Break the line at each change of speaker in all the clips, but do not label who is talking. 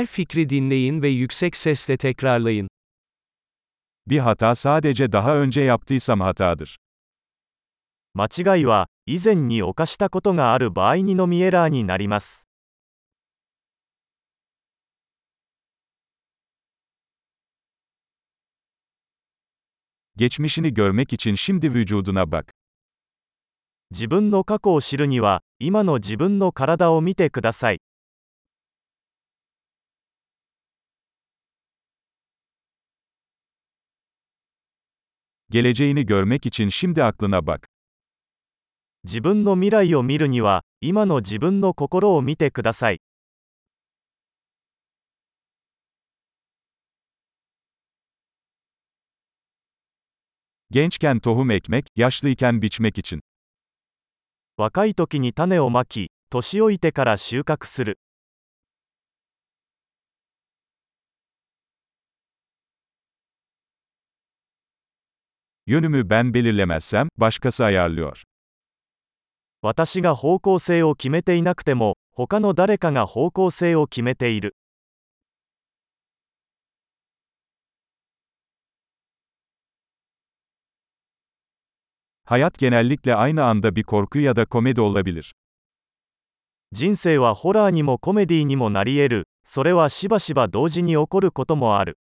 Her fikri dinleyin ve yüksek sesle tekrarlayın.
Bir hata sadece daha önce yaptıysam hatadır.
間違いは、以前に犯したことがある場合にのみエラーになります。
Geçmişini görmek için şimdi vücuduna bak.
自分の過去を知るには、今の自分の体を見てください。
Geleceğini görmek için şimdi aklına bak.
自分の未来を見るには、今の自分の心を見てください。
Gençken tohum ekmek, yaşlıyken biçmek için.
若い時に種をまき、年老いてから収穫する。
Yönümü ben belirlemezsem, başkası ayarlıyor.
私が方向性を決めていなくても、他の誰かが方向性を決めている。
Hayat genellikle aynı anda bir korku ya da komedi olabilir.
人生はホラーにもコメディにもなり得る。それはしばしば同時に起こることもある。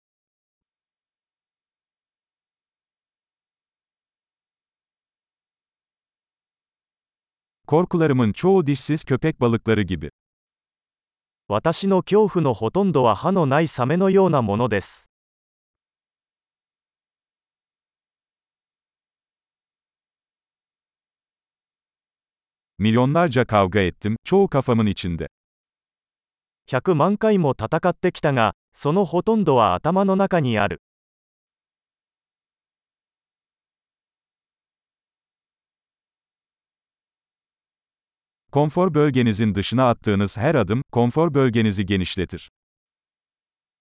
Korkularımın çoğu dişsiz köpek
私の恐怖のほとんどは歯のないサメのようなものです。100万回も戦ってきたが、そのほとんどは頭の中にある。
Konfor bölgenizin dışına attığınız her adım, konfor bölgenizi genişletir.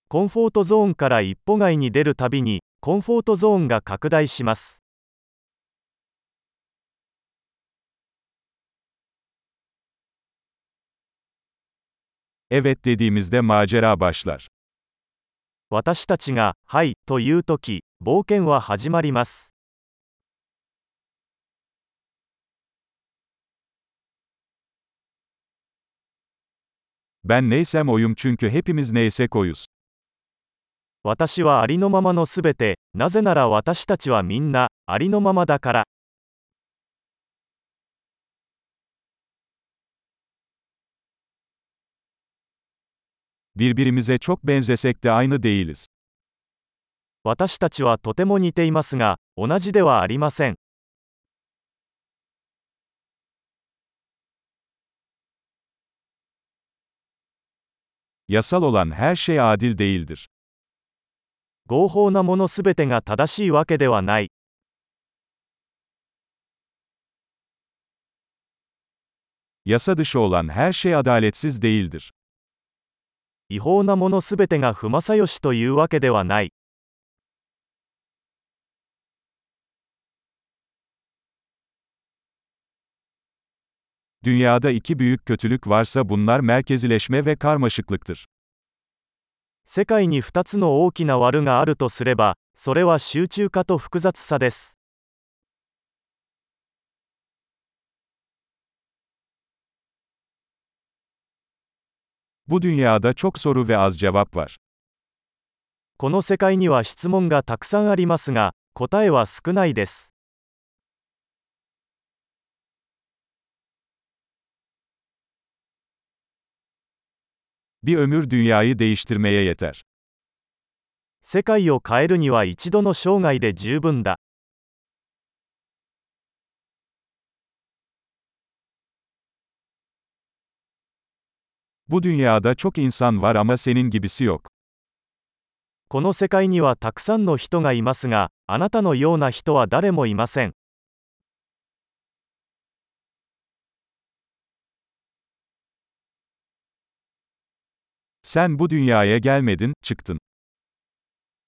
コンフォートゾーンから一歩外に出るたびに、コンフォートゾーンが拡大します。
Evet dediğimizde macera başlar.
私たちが、はい、というとき、冒険は始まります。
Ben neysem oyum çünkü hepimiz neysek oyuz.
私はありのままのすべて、なぜなら私たちはみんな、ありのままだから。
Birbirimize çok benzesek de aynı değiliz.
私たちはとても似ていますが、同じではありません。
Yasal olan her şey adil değildir.
合法なものすべてが正しいわけではない。
Yasa dışı olan her şey adaletsiz değildir.
違法なものすべてが不正義というわけではない。
Dünyada iki büyük kötülük varsa bunlar merkezileşme ve karmaşıklıktır.
世界に2つの大きな悪があるとすれば、それは集中化と複雑さです。
Bu dünyada çok soru ve az cevap var.
この世界には質問がたくさんありますが、答えは少ないです。
Bir ömür dünyayı değiştirmeye yeter.
世界を変えるには一度の生涯で十分だ。
Bu dünyada çok insan var ama senin gibisi yok.
この世界にはたくさんの人がいますが、あなたのような人は誰もいません。
Sen bu dünyaya gelmedin, çıktın.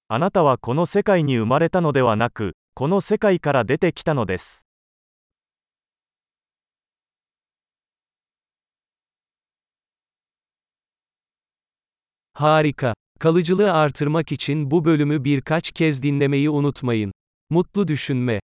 あなたはこの世界に生まれたのではなく、この世界から出てきたのです。
Harika. Kalıcılığı artırmak için bu bölümü birkaç kez dinlemeyi unutmayın. Mutlu düşünme.